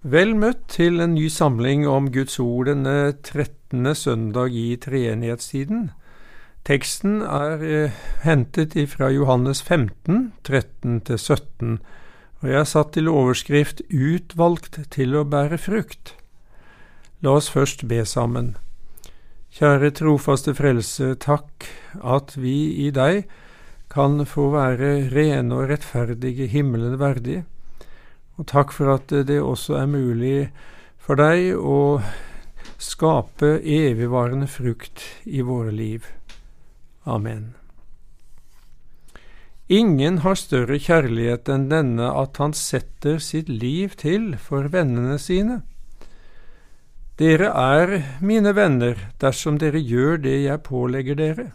Vel møtt til en ny samling om Guds ord denne 13. søndag i treenighetstiden. Teksten er eh, hentet fra Johannes 15, 13-17, og jeg er satt til overskrift Utvalgt til å bære frukt. La oss først be sammen. Kjære trofaste Frelse, takk at vi i deg kan få være rene og rettferdige himmelen verdig. Og takk for at det også er mulig for deg å skape evigvarende frukt i våre liv. Amen. Ingen har større kjærlighet enn denne at han setter sitt liv til for vennene sine. Dere er mine venner dersom dere gjør det jeg pålegger dere.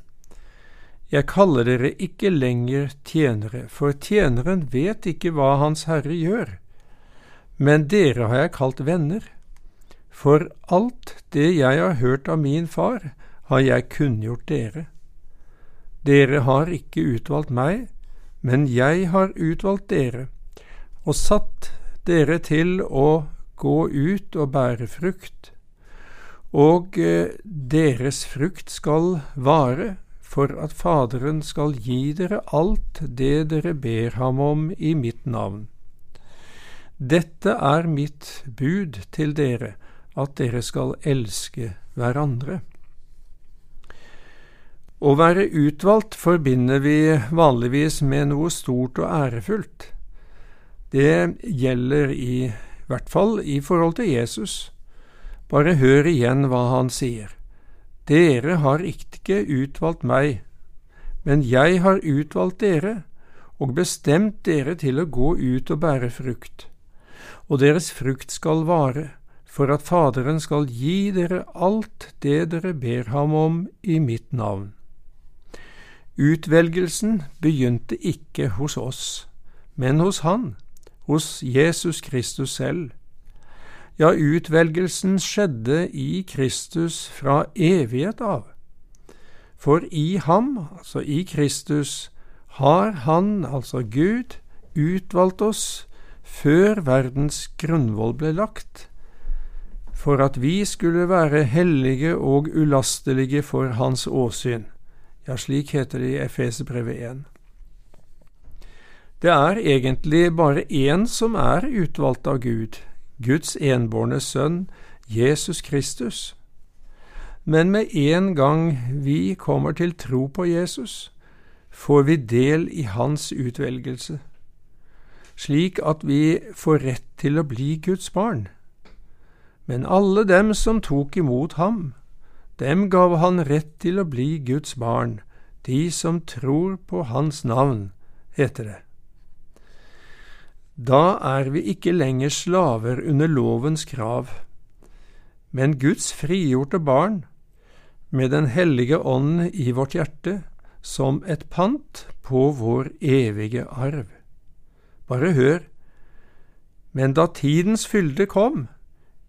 Jeg kaller dere ikke lenger tjenere, for tjeneren vet ikke hva Hans Herre gjør men dere har jeg kalt venner, for alt det jeg har hørt av min far, har jeg kunngjort dere. Dere har ikke utvalgt meg, men jeg har utvalgt dere, og satt dere til å gå ut og bære frukt, og eh, deres frukt skal vare, for at Faderen skal gi dere alt det dere ber ham om i mitt navn. Dette er mitt bud til dere, at dere skal elske hverandre. Å være utvalgt forbinder vi vanligvis med noe stort og ærefullt. Det gjelder i hvert fall i forhold til Jesus. Bare hør igjen hva han sier. Dere har ikke utvalgt meg, men jeg har utvalgt dere og bestemt dere til å gå ut og bære frukt og deres frukt skal vare, for at Faderen skal gi dere alt det dere ber ham om i mitt navn. Utvelgelsen begynte ikke hos oss, men hos Han, hos Jesus Kristus selv. Ja, utvelgelsen skjedde i Kristus fra evighet av. For i ham, altså i Kristus, har Han, altså Gud, utvalgt oss før verdens grunnvoll ble lagt, for at vi skulle være hellige og ulastelige for Hans åsyn. Ja, slik heter det i Efeserbrevet 1. Det er egentlig bare én som er utvalgt av Gud, Guds enbårne sønn, Jesus Kristus. Men med en gang vi kommer til tro på Jesus, får vi del i hans utvelgelse slik at vi får rett til å bli Guds barn. Men alle dem som tok imot ham, dem gav han rett til å bli Guds barn, de som tror på Hans navn, heter det. Da er vi ikke lenger slaver under lovens krav, men Guds frigjorte barn, med Den hellige ånd i vårt hjerte, som et pant på vår evige arv. Bare hør. Men da tidens fylde kom,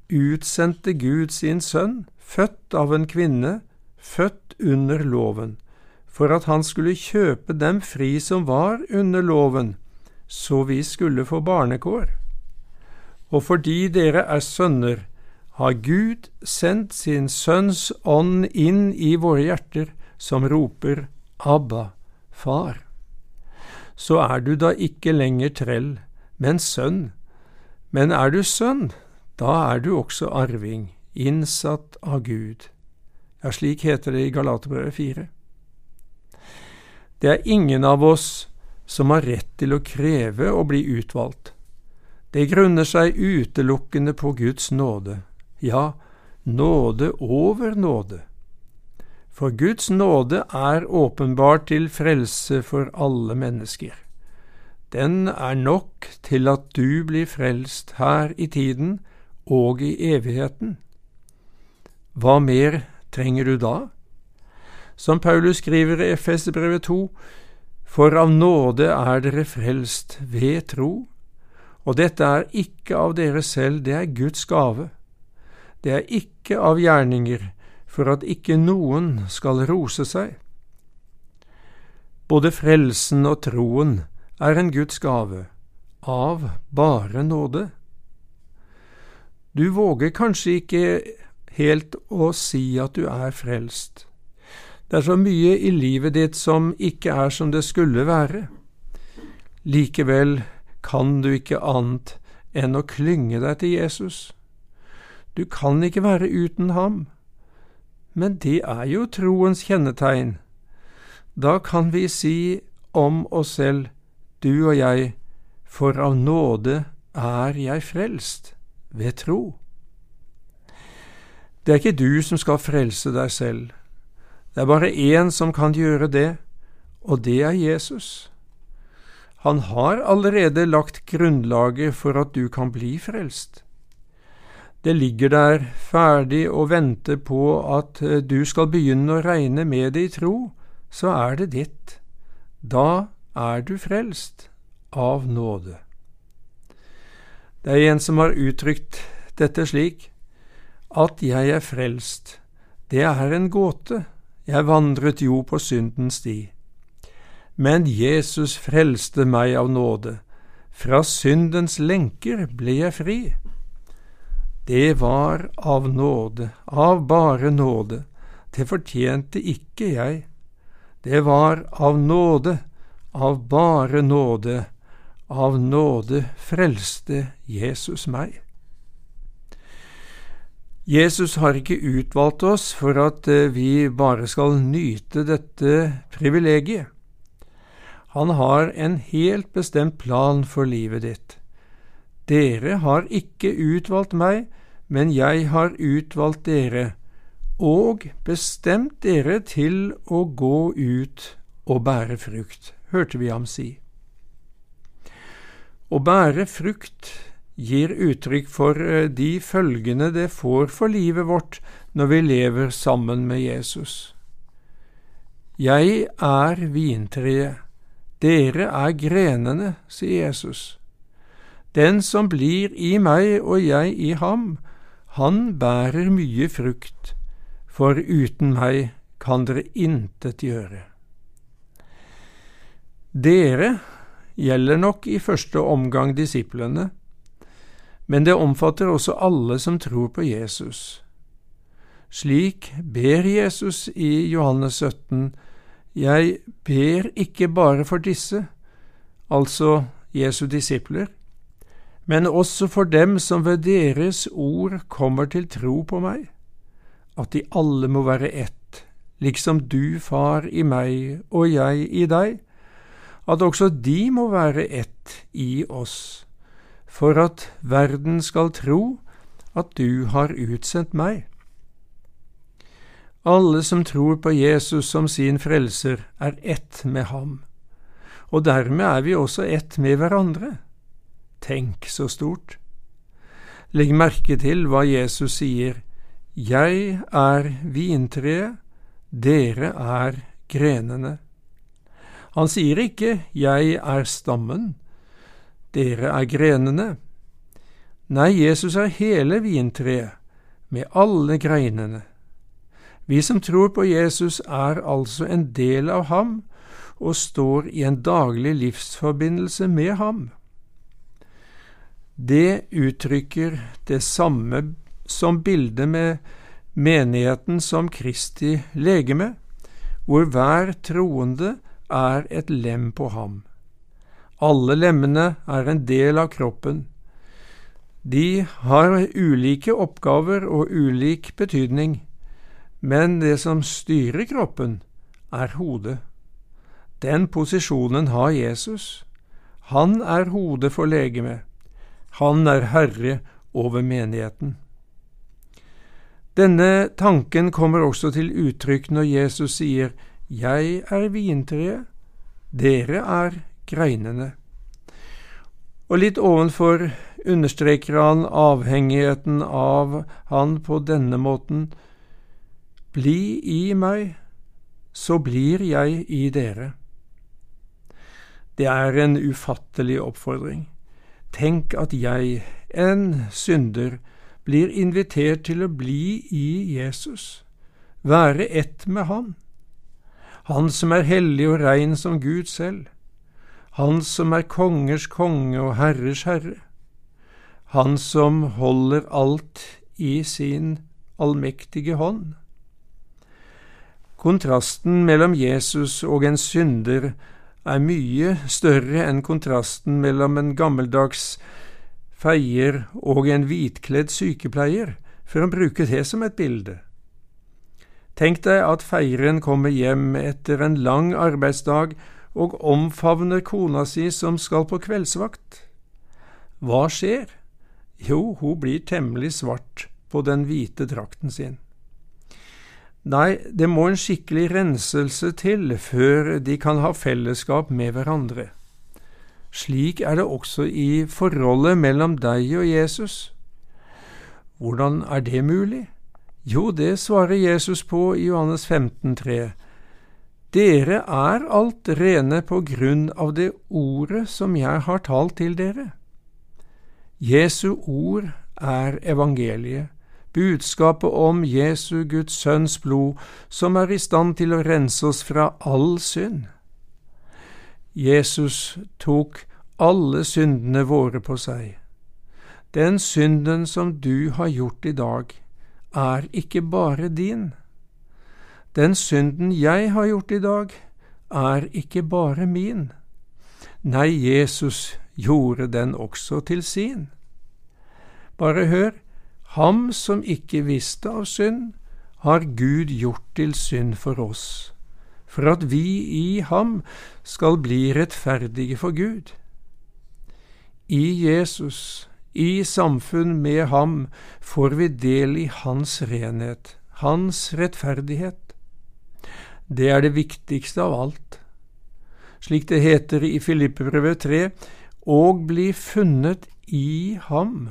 utsendte Gud sin sønn, født av en kvinne, født under loven, for at han skulle kjøpe dem fri som var under loven, så vi skulle få barnekår. Og fordi dere er sønner, har Gud sendt sin Sønns ånd inn i våre hjerter, som roper Abba, Far så er du da ikke lenger trell, men sønn. Men er du sønn, da er du også arving, innsatt av Gud. Ja, slik heter det i Galaterbrevet 4. Det er ingen av oss som har rett til å kreve å bli utvalgt. Det grunner seg utelukkende på Guds nåde, ja, nåde over nåde. For Guds nåde er åpenbart til frelse for alle mennesker. Den er nok til at du blir frelst her i tiden og i evigheten. Hva mer trenger du da? Som Paulus skriver i Efesebrevet 2, for av nåde er dere frelst ved tro, og dette er ikke av dere selv, det er Guds gave. Det er ikke av gjerninger, for at ikke noen skal rose seg. Både frelsen og troen er en Guds gave, av bare nåde. Du våger kanskje ikke helt å si at du er frelst. Det er så mye i livet ditt som ikke er som det skulle være. Likevel kan du ikke annet enn å klynge deg til Jesus. Du kan ikke være uten ham. Men det er jo troens kjennetegn. Da kan vi si om oss selv, du og jeg, for av nåde er jeg frelst, ved tro. Det er ikke du som skal frelse deg selv. Det er bare én som kan gjøre det, og det er Jesus. Han har allerede lagt grunnlaget for at du kan bli frelst. Det ligger der ferdig og venter på at eh, du skal begynne å regne med det i tro, så er det ditt. Da er du frelst av nåde. Det er en som har uttrykt dette slik, at jeg er frelst, det er en gåte jeg vandret jo på syndens sti. Men Jesus frelste meg av nåde, fra syndens lenker ble jeg fri. Det var av nåde, av bare nåde, det fortjente ikke jeg. Det var av nåde, av bare nåde, av nåde frelste Jesus meg. Jesus har ikke utvalgt oss for at eh, vi bare skal nyte dette privilegiet. Han har en helt bestemt plan for livet ditt. Dere har ikke utvalgt meg, men jeg har utvalgt dere, og bestemt dere til å gå ut og bære frukt, hørte vi ham si. Å bære frukt gir uttrykk for eh, de følgene det får for livet vårt når vi lever sammen med Jesus. Jeg er vintreet, dere er grenene, sier Jesus. Den som blir i meg og jeg i ham, han bærer mye frukt, for uten meg kan dere intet gjøre. Dere gjelder nok i første omgang disiplene, men det omfatter også alle som tror på Jesus. Slik ber Jesus i Johannes 17, Jeg ber ikke bare for disse, altså Jesu disipler, men også for dem som ved deres ord kommer til tro på meg, at de alle må være ett, liksom du, Far, i meg og jeg i deg, at også de må være ett i oss for at verden skal tro at du har utsendt meg. Alle som tror på Jesus som sin frelser, er ett med ham, og dermed er vi også ett med hverandre. Tenk så stort! Legg merke til hva Jesus sier, Jeg er vintreet, dere er grenene. Han sier ikke Jeg er stammen, dere er grenene. Nei, Jesus er hele vintreet, med alle greinene. Vi som tror på Jesus, er altså en del av ham og står i en daglig livsforbindelse med ham. Det uttrykker det samme som bildet med menigheten som Kristi legeme, hvor hver troende er et lem på ham. Alle lemmene er en del av kroppen. De har ulike oppgaver og ulik betydning, men det som styrer kroppen, er hodet. Den posisjonen har Jesus. Han er hodet for legemet. Han er herre over menigheten. Denne tanken kommer også til uttrykk når Jesus sier Jeg er vintreet, dere er greinene. Og litt ovenfor understreker han avhengigheten av han på denne måten. Bli i meg, så blir jeg i dere. Det er en ufattelig oppfordring. Tenk at jeg, en synder, blir invitert til å bli i Jesus, være ett med Han, Han som er hellig og rein som Gud selv han som er kongers konge og herrers herre. Han som holder alt i sin allmektige hånd. Kontrasten mellom Jesus og en synder er mye større enn kontrasten mellom en gammeldags feier og en hvitkledd sykepleier, for å bruke det som et bilde. Tenk deg at feieren kommer hjem etter en lang arbeidsdag og omfavner kona si som skal på kveldsvakt. Hva skjer? Jo, hun blir temmelig svart på den hvite drakten sin. Nei, det må en skikkelig renselse til før de kan ha fellesskap med hverandre. Slik er det også i forholdet mellom deg og Jesus. Hvordan er det mulig? Jo, det svarer Jesus på i Johannes 15, 3. Dere er alt rene på grunn av det ordet som jeg har talt til dere. Jesu ord er evangeliet budskapet om Jesu Guds Sønns blod, som er i stand til å rense oss fra all synd. Jesus tok alle syndene våre på seg. Den synden som du har gjort i dag, er ikke bare din. Den synden jeg har gjort i dag, er ikke bare min. Nei, Jesus gjorde den også til sin. Bare hør, Ham som ikke visste av synd, har Gud gjort til synd for oss, for at vi i ham skal bli rettferdige for Gud. I Jesus, i samfunn med ham, får vi del i hans renhet, hans rettferdighet. Det er det viktigste av alt. Slik det heter i Filippebrevet 3, og bli funnet i ham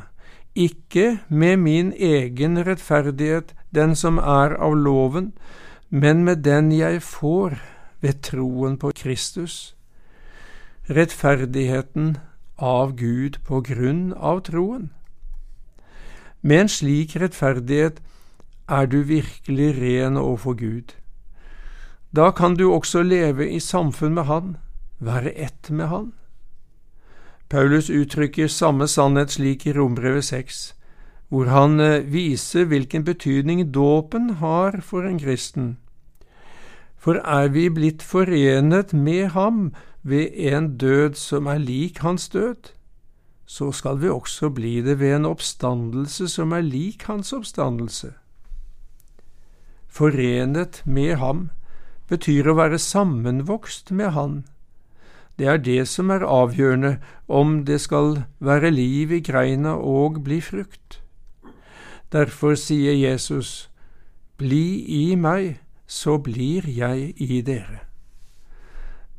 ikke med min egen rettferdighet, den som er av loven, men med den jeg får ved troen på Kristus, rettferdigheten av Gud på grunn av troen. Med en slik rettferdighet er du virkelig ren overfor Gud. Da kan du også leve i samfunn med Han, være ett med Han. Paulus uttrykker samme sannhet slik i Rombrevet 6, hvor han eh, viser hvilken betydning dåpen har for en kristen. For er vi blitt forenet med ham ved en død som er lik hans død, så skal vi også bli det ved en oppstandelse som er lik hans oppstandelse. Forenet med ham betyr å være sammenvokst med han det er det som er avgjørende om det skal være liv i greina og bli frukt. Derfor sier Jesus, Bli i meg, så blir jeg i dere.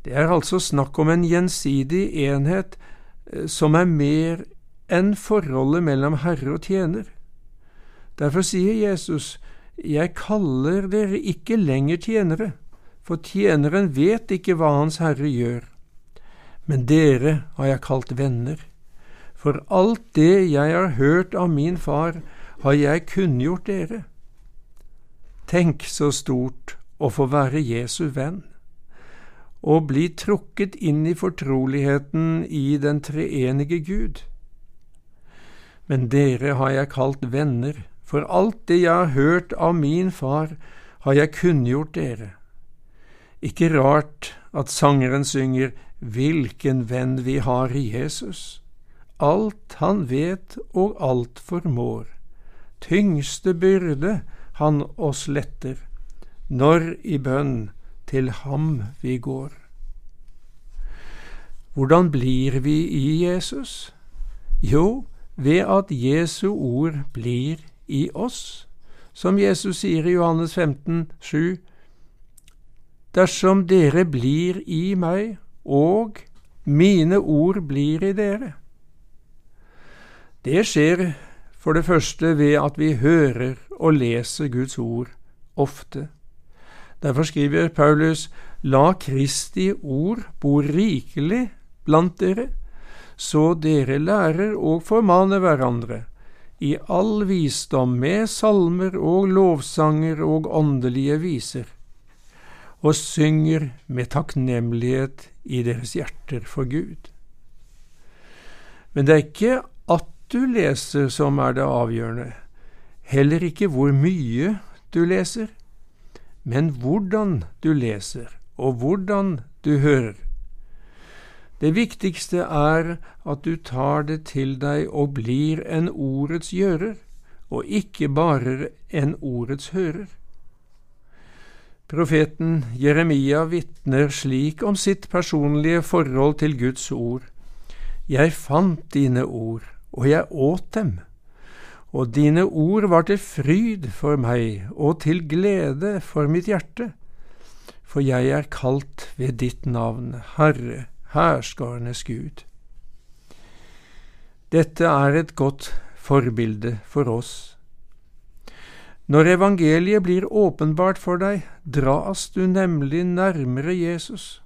Det er altså snakk om en gjensidig enhet eh, som er mer enn forholdet mellom herre og tjener. Derfor sier Jesus, Jeg kaller dere ikke lenger tjenere, for tjeneren vet ikke hva Hans Herre gjør men dere har jeg kalt venner, for alt det jeg har hørt av min far, har jeg kunngjort dere. Tenk så stort å få være Jesu venn, og bli trukket inn i fortroligheten i den treenige Gud. Men dere har jeg kalt venner, for alt det jeg har hørt av min far, har jeg kunngjort dere. Ikke rart at sangeren synger Hvilken venn vi har i Jesus! Alt han vet og alt formår. Tyngste byrde han oss letter, når i bønn til ham vi går. Hvordan blir vi i Jesus? Jo, ved at Jesu ord blir i oss. Som Jesus sier i Johannes 15, 7, Dersom dere blir i meg og mine ord blir i dere. Det skjer for det første ved at vi hører og leser Guds ord ofte. Derfor skriver Paulus, La Kristi ord bo rikelig blant dere, så dere lærer og formaner hverandre i all visdom med salmer og lovsanger og åndelige viser og synger med takknemlighet i deres hjerter for Gud. Men det er ikke at du leser som er det avgjørende, heller ikke hvor mye du leser, men hvordan du leser, og hvordan du hører. Det viktigste er at du tar det til deg og blir en ordets gjører, og ikke bare en ordets hører. Profeten Jeremia vitner slik om sitt personlige forhold til Guds ord. Jeg fant dine ord, og jeg åt dem, og dine ord var til fryd for meg og til glede for mitt hjerte, for jeg er kalt ved ditt navn, Herre, herskarenes Gud. Dette er et godt forbilde for oss. Når evangeliet blir åpenbart for deg, dras du nemlig nærmere Jesus.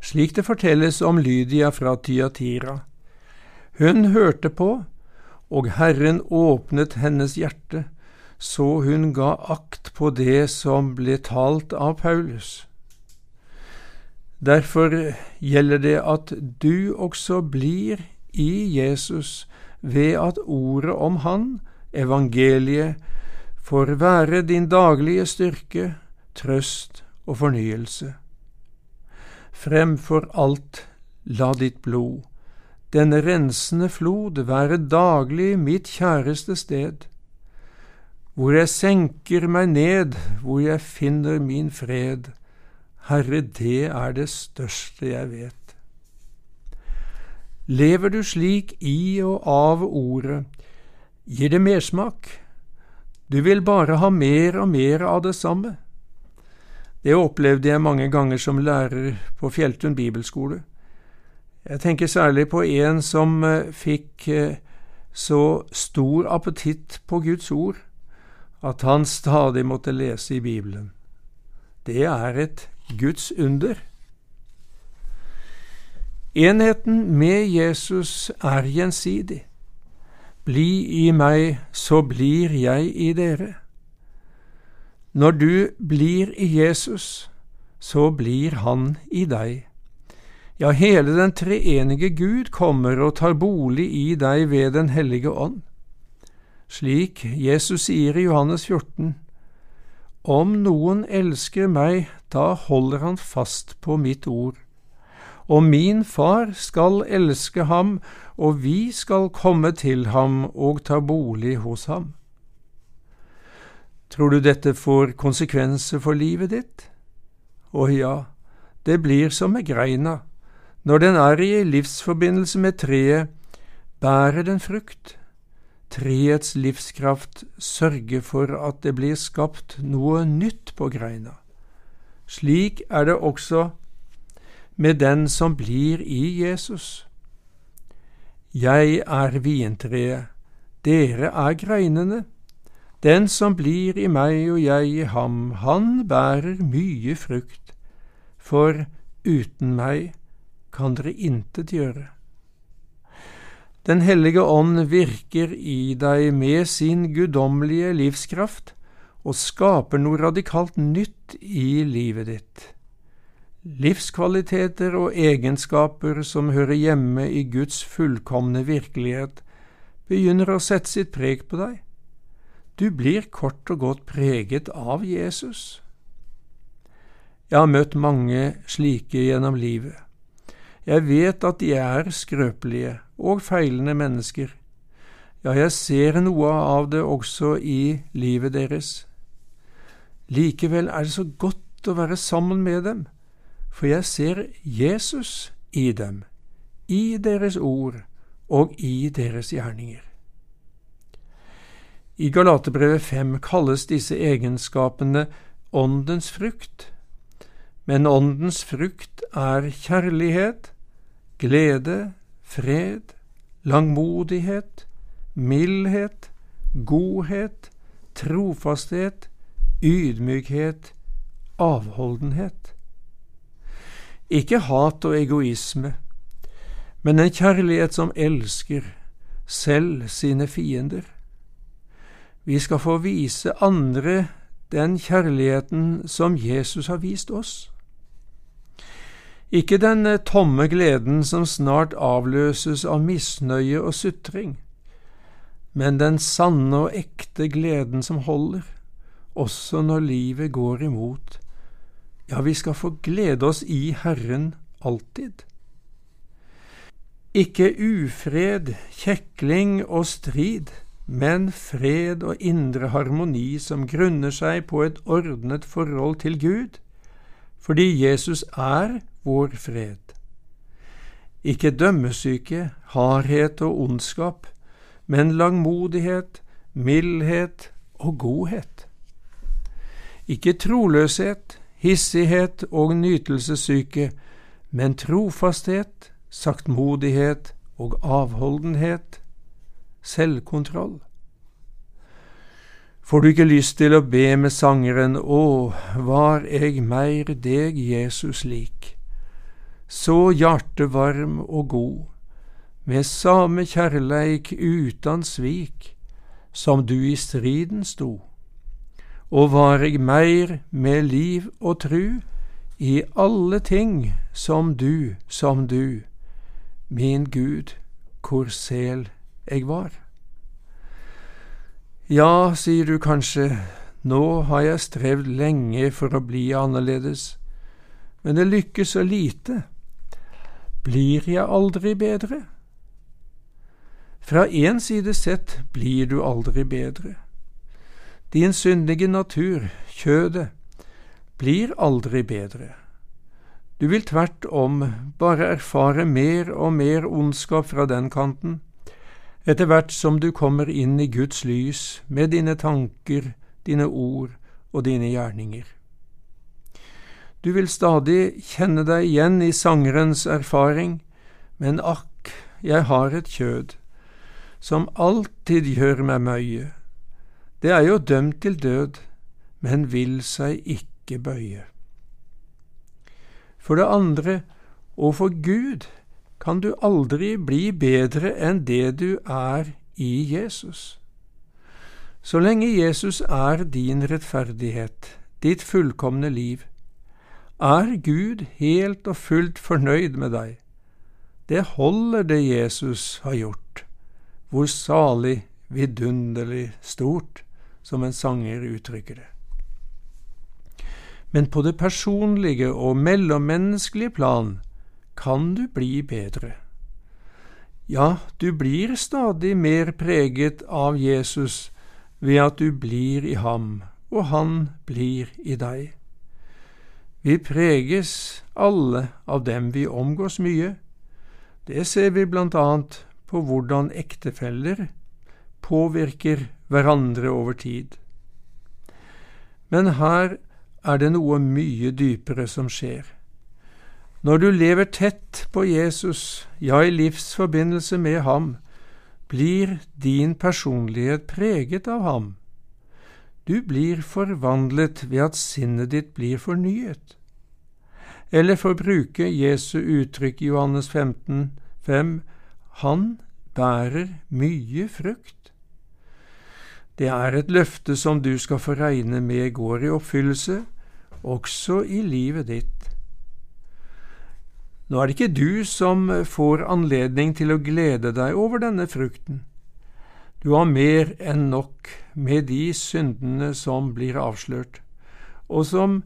Slik det fortelles om Lydia fra Tyatira. Hun hørte på, og Herren åpnet hennes hjerte, så hun ga akt på det som ble talt av Paulus. Derfor gjelder det at du også blir i Jesus ved at ordet om Han, evangeliet, får være din daglige styrke, trøst og fornyelse. Fremfor alt la ditt blod, denne rensende flod, være daglig mitt kjæreste sted, hvor jeg senker meg ned, hvor jeg finner min fred Herre, det er det største jeg vet. Lever du slik i og av ordet, gir det mersmak. Du vil bare ha mer og mer av det samme. Det opplevde jeg mange ganger som lærer på Fjelltun bibelskole. Jeg tenker særlig på en som eh, fikk eh, så stor appetitt på Guds ord at han stadig måtte lese i Bibelen. Det er et Guds under. Enheten med Jesus er gjensidig. Bli i meg, så blir jeg i dere. Når du blir i Jesus, så blir han i deg. Ja, hele den treenige Gud kommer og tar bolig i deg ved Den hellige ånd. Slik Jesus sier i Johannes 14, om noen elsker meg, da holder han fast på mitt ord. Og min far skal elske ham, og vi skal komme til ham og ta bolig hos ham. Tror du dette får konsekvenser for livet ditt? Å ja, det blir som med greina. Når den er i livsforbindelse med treet, bærer den frukt. Treets livskraft sørger for at det blir skapt noe nytt på greina. Slik er det også med den som blir i Jesus. Jeg er vintreet, dere er greinene. Den som blir i meg og jeg i ham, han bærer mye frukt, for uten meg kan dere intet gjøre. Den hellige ånd virker i deg med sin guddommelige livskraft og skaper noe radikalt nytt i livet ditt. Livskvaliteter og egenskaper som hører hjemme i Guds fullkomne virkelighet, begynner å sette sitt preg på deg. Du blir kort og godt preget av Jesus. Jeg har møtt mange slike gjennom livet. Jeg vet at de er skrøpelige og feilende mennesker. Ja, jeg ser noe av det også i livet deres. Likevel er det så godt å være sammen med dem, for jeg ser Jesus i dem, i deres ord og i deres gjerninger. I Galaterbrevet 5 kalles disse egenskapene åndens frukt, men åndens frukt er kjærlighet, glede, fred, langmodighet, mildhet, godhet, trofasthet, ydmykhet, avholdenhet. Ikke hat og egoisme, men en kjærlighet som elsker, selv sine fiender. Vi skal få vise andre den kjærligheten som Jesus har vist oss. Ikke den tomme gleden som snart avløses av misnøye og sutring, men den sanne og ekte gleden som holder, også når livet går imot. Ja, vi skal få glede oss i Herren alltid. Ikke ufred, kjekling og strid, men fred og indre harmoni som grunner seg på et ordnet forhold til Gud, fordi Jesus er vår fred. Ikke dømmesyke, hardhet og ondskap, men langmodighet, mildhet og godhet. Ikke troløshet, hissighet og nytelsessyke, men trofasthet, saktmodighet og avholdenhet, selvkontroll. Får du ikke lyst til å be med sangeren Å, var eg meir deg, Jesus, lik, så hjartevarm og god, med same kjærleik utan svik, som du i striden sto, og var eg meir med liv og tru, i alle ting som du, som du, Min Gud, hvor sel jeg var. Ja, sier du kanskje, nå har jeg strevd lenge for å bli annerledes, men det lykkes så lite. Blir jeg aldri bedre? Fra én side sett blir du aldri bedre. Din syndige natur, kjødet, blir aldri bedre. Du vil tvert om bare erfare mer og mer ondskap fra den kanten, etter hvert som du kommer inn i Guds lys med dine tanker, dine ord og dine gjerninger. Du vil stadig kjenne deg igjen i sangerens erfaring, men akk, jeg har et kjød, som alltid gjør meg møye. Det er jo dømt til død, men vil seg ikke bøye. For det andre, overfor Gud kan du aldri bli bedre enn det du er i Jesus. Så lenge Jesus er din rettferdighet, ditt fullkomne liv, er Gud helt og fullt fornøyd med deg. Det holder det Jesus har gjort, hvor salig, vidunderlig stort, som en sanger uttrykker det men på det personlige og mellommenneskelige plan kan du bli bedre. Ja, du blir stadig mer preget av Jesus ved at du blir i ham, og han blir i deg. Vi preges alle av dem vi omgås mye. Det ser vi blant annet på hvordan ektefeller påvirker hverandre over tid. Men her er det noe mye dypere som skjer. Når du lever tett på Jesus, ja, i livsforbindelse med ham, blir din personlighet preget av ham. Du blir forvandlet ved at sinnet ditt blir fornyet. Eller for å bruke Jesu uttrykk i Johannes 15, 5, han bærer mye frukt. Det er et løfte som du skal få regne med går i oppfyllelse, også i livet ditt. Nå er det ikke du som får anledning til å glede deg over denne frukten. Du har mer enn nok med de syndene som blir avslørt, og som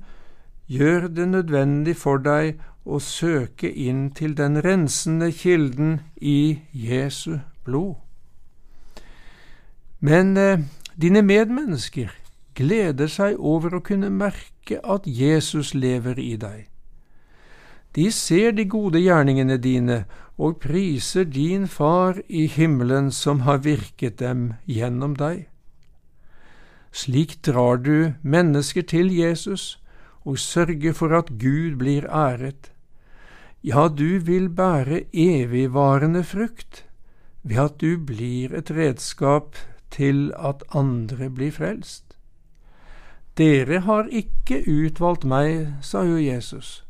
gjør det nødvendig for deg å søke inn til den rensende kilden i Jesu blod. Men eh, Dine medmennesker gleder seg over å kunne merke at Jesus lever i deg. De ser de gode gjerningene dine og priser din Far i himmelen som har virket dem gjennom deg. Slik drar du mennesker til Jesus og sørger for at Gud blir æret. Ja, du vil bære evigvarende frukt ved at du blir et redskap til at andre blir frelst. Dere har ikke utvalgt meg, sa jo Jesus,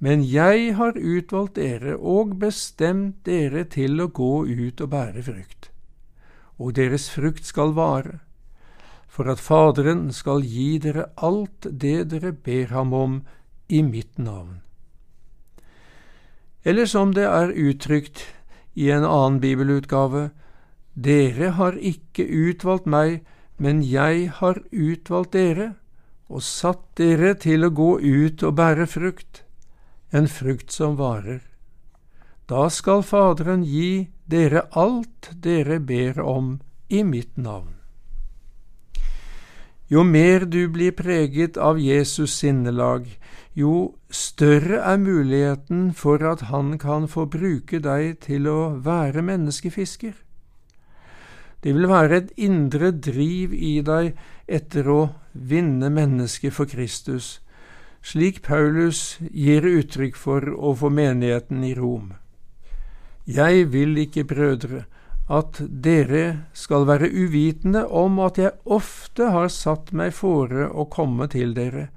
men jeg har utvalgt dere og bestemt dere til å gå ut og bære frukt. Og deres frukt skal vare, for at Faderen skal gi dere alt det dere ber ham om i mitt navn. Eller som det er uttrykt i en annen bibelutgave, Dere har ikke utvalgt meg, men jeg har utvalgt dere og satt dere til å gå ut og bære frukt, en frukt som varer. Da skal Faderen gi dere alt dere ber om i mitt navn. Jo mer du blir preget av Jesus sinnelag, jo større er muligheten for at han kan få bruke deg til å være menneskefisker. Det vil være et indre driv i deg etter å vinne mennesket for Kristus, slik Paulus gir uttrykk for overfor menigheten i Rom. Jeg vil ikke, brødre, at dere skal være uvitende om at jeg ofte har satt meg fore å komme til dere,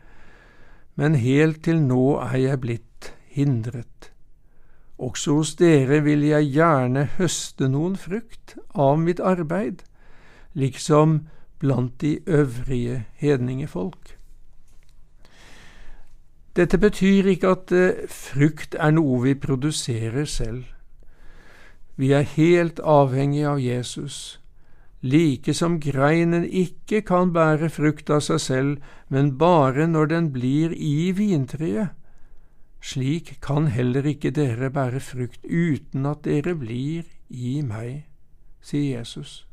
men helt til nå er jeg blitt hindret. Også hos dere vil jeg gjerne høste noen frukt av mitt arbeid, liksom blant de øvrige hedningefolk. Dette betyr ikke at eh, frukt er noe vi produserer selv. Vi er helt avhengig av Jesus, like som greinen ikke kan bære frukt av seg selv, men bare når den blir i vintreet slik kan heller ikke dere bære frukt uten at dere blir i meg, sier Jesus.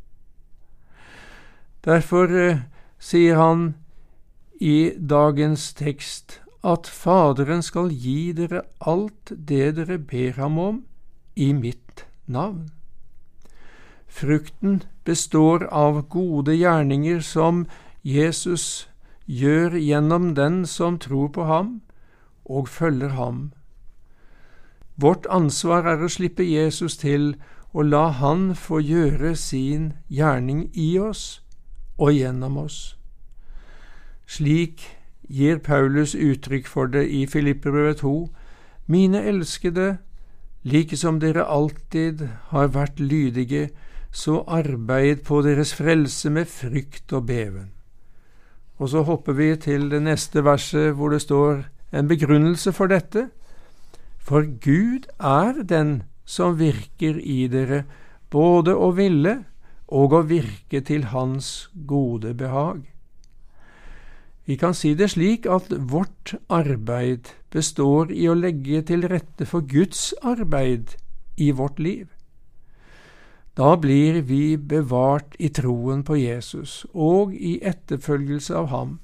Derfor eh, sier han i dagens tekst at Faderen skal gi dere alt det dere ber ham om i mitt navn. Frukten består av gode gjerninger som Jesus gjør gjennom den som tror på ham, og følger ham. Vårt ansvar er å slippe Jesus til og la Han få gjøre sin gjerning i oss og gjennom oss. Slik gir Paulus uttrykk for det i Filipperbrevet 2. Mine elskede, like som dere alltid har vært lydige, så arbeid på deres frelse med frykt og beven. Og så hopper vi til det neste verset hvor det står en begrunnelse for dette, for Gud er den som virker i dere, både å ville og å virke til Hans gode behag. Vi kan si det slik at vårt arbeid består i å legge til rette for Guds arbeid i vårt liv. Da blir vi bevart i troen på Jesus og i etterfølgelse av ham,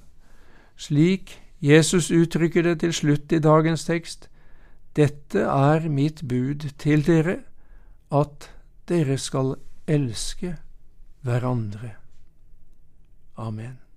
slik Jesus uttrykker det til slutt i dagens tekst. Dette er mitt bud til dere, at dere skal elske hverandre. Amen.